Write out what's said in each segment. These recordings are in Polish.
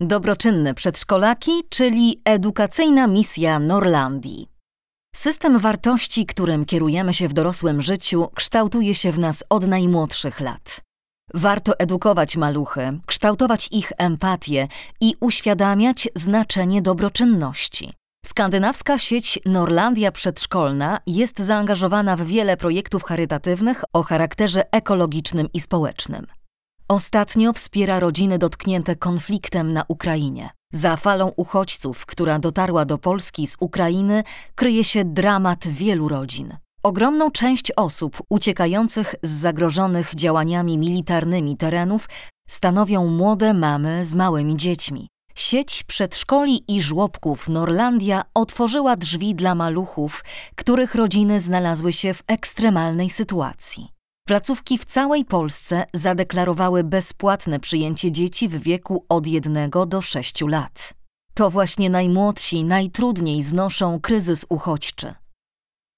Dobroczynne przedszkolaki, czyli edukacyjna misja Norlandii. System wartości, którym kierujemy się w dorosłym życiu, kształtuje się w nas od najmłodszych lat. Warto edukować maluchy, kształtować ich empatię i uświadamiać znaczenie dobroczynności. Skandynawska sieć Norlandia Przedszkolna jest zaangażowana w wiele projektów charytatywnych o charakterze ekologicznym i społecznym. Ostatnio wspiera rodziny dotknięte konfliktem na Ukrainie. Za falą uchodźców, która dotarła do Polski z Ukrainy, kryje się dramat wielu rodzin. Ogromną część osób uciekających z zagrożonych działaniami militarnymi terenów stanowią młode mamy z małymi dziećmi. Sieć przedszkoli i żłobków Norlandia otworzyła drzwi dla maluchów, których rodziny znalazły się w ekstremalnej sytuacji. Placówki w całej Polsce zadeklarowały bezpłatne przyjęcie dzieci w wieku od 1 do 6 lat. To właśnie najmłodsi najtrudniej znoszą kryzys uchodźczy.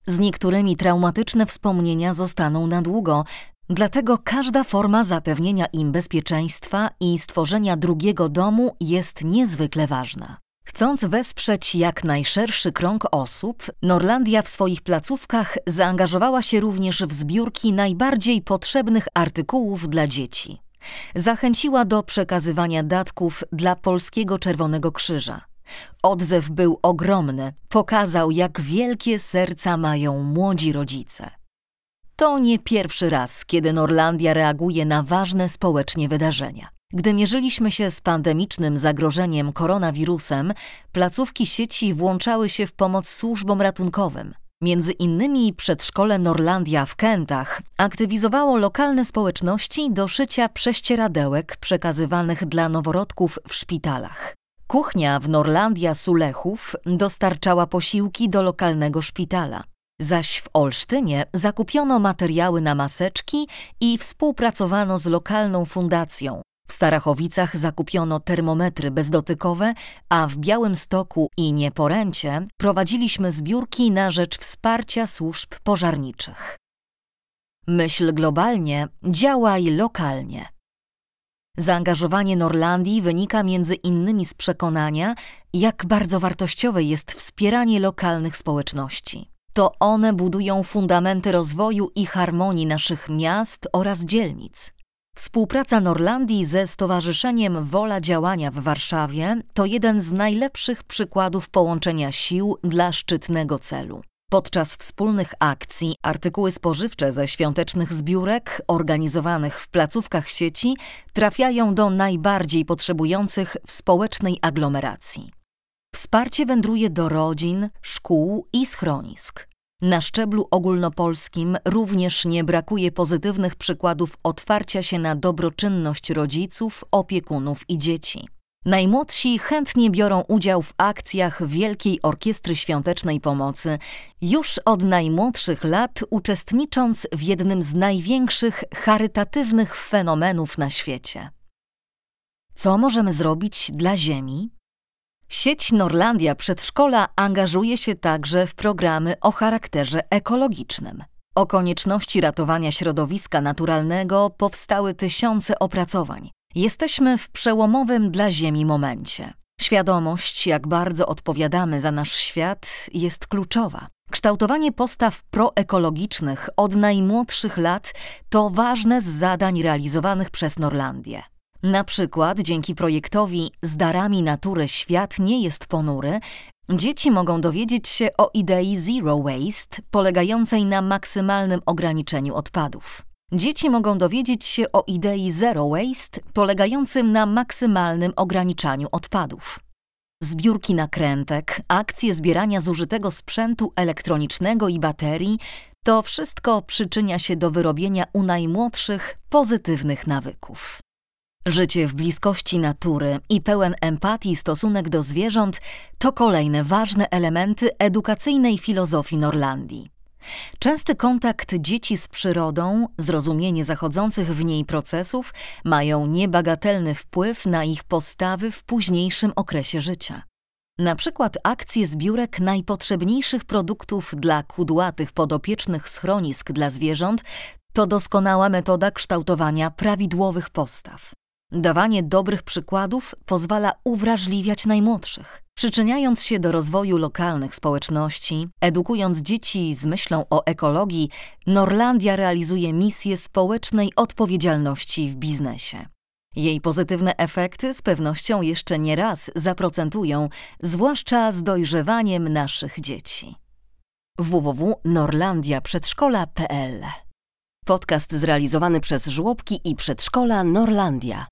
Z niektórymi traumatyczne wspomnienia zostaną na długo, dlatego każda forma zapewnienia im bezpieczeństwa i stworzenia drugiego domu jest niezwykle ważna. Chcąc wesprzeć jak najszerszy krąg osób, Norlandia w swoich placówkach zaangażowała się również w zbiórki najbardziej potrzebnych artykułów dla dzieci. Zachęciła do przekazywania datków dla Polskiego Czerwonego Krzyża. Odzew był ogromny, pokazał, jak wielkie serca mają młodzi rodzice. To nie pierwszy raz, kiedy Norlandia reaguje na ważne społecznie wydarzenia. Gdy mierzyliśmy się z pandemicznym zagrożeniem koronawirusem, placówki sieci włączały się w pomoc służbom ratunkowym. Między innymi przedszkole Norlandia w Kętach aktywizowało lokalne społeczności do szycia prześcieradełek przekazywanych dla noworodków w szpitalach. Kuchnia w Norlandia Sulechów dostarczała posiłki do lokalnego szpitala. Zaś w Olsztynie zakupiono materiały na maseczki i współpracowano z lokalną fundacją, w Starachowicach zakupiono termometry bezdotykowe, a w Białymstoku i Nieporęcie prowadziliśmy zbiórki na rzecz wsparcia służb pożarniczych. Myśl globalnie, działaj lokalnie. Zaangażowanie Norlandii wynika między innymi z przekonania, jak bardzo wartościowe jest wspieranie lokalnych społeczności. To one budują fundamenty rozwoju i harmonii naszych miast oraz dzielnic. Współpraca Norlandii ze Stowarzyszeniem Wola Działania w Warszawie to jeden z najlepszych przykładów połączenia sił dla szczytnego celu. Podczas wspólnych akcji artykuły spożywcze ze świątecznych zbiórek organizowanych w placówkach sieci trafiają do najbardziej potrzebujących w społecznej aglomeracji. Wsparcie wędruje do rodzin, szkół i schronisk. Na szczeblu ogólnopolskim również nie brakuje pozytywnych przykładów otwarcia się na dobroczynność rodziców, opiekunów i dzieci. Najmłodsi chętnie biorą udział w akcjach Wielkiej Orkiestry Świątecznej Pomocy, już od najmłodszych lat uczestnicząc w jednym z największych charytatywnych fenomenów na świecie. Co możemy zrobić dla Ziemi? Sieć Norlandia Przedszkola angażuje się także w programy o charakterze ekologicznym. O konieczności ratowania środowiska naturalnego powstały tysiące opracowań. Jesteśmy w przełomowym dla Ziemi momencie. Świadomość, jak bardzo odpowiadamy za nasz świat, jest kluczowa. Kształtowanie postaw proekologicznych od najmłodszych lat to ważne z zadań realizowanych przez Norlandię. Na przykład dzięki projektowi Z darami natury świat nie jest ponury, dzieci mogą dowiedzieć się o idei Zero Waste, polegającej na maksymalnym ograniczeniu odpadów. Dzieci mogą dowiedzieć się o idei Zero Waste, polegającym na maksymalnym ograniczaniu odpadów. Zbiórki nakrętek, akcje zbierania zużytego sprzętu elektronicznego i baterii to wszystko przyczynia się do wyrobienia u najmłodszych pozytywnych nawyków. Życie w bliskości natury i pełen empatii stosunek do zwierząt to kolejne ważne elementy edukacyjnej filozofii Norlandii. Częsty kontakt dzieci z przyrodą, zrozumienie zachodzących w niej procesów mają niebagatelny wpływ na ich postawy w późniejszym okresie życia. Na przykład akcje zbiórek najpotrzebniejszych produktów dla kudłatych podopiecznych schronisk dla zwierząt to doskonała metoda kształtowania prawidłowych postaw. Dawanie dobrych przykładów pozwala uwrażliwiać najmłodszych, przyczyniając się do rozwoju lokalnych społeczności, edukując dzieci z myślą o ekologii. Norlandia realizuje misję społecznej odpowiedzialności w biznesie. Jej pozytywne efekty z pewnością jeszcze nie raz zaprocentują, zwłaszcza z dojrzewaniem naszych dzieci. www.norlandiaprzedszkola.pl Podcast zrealizowany przez żłobki i przedszkola Norlandia.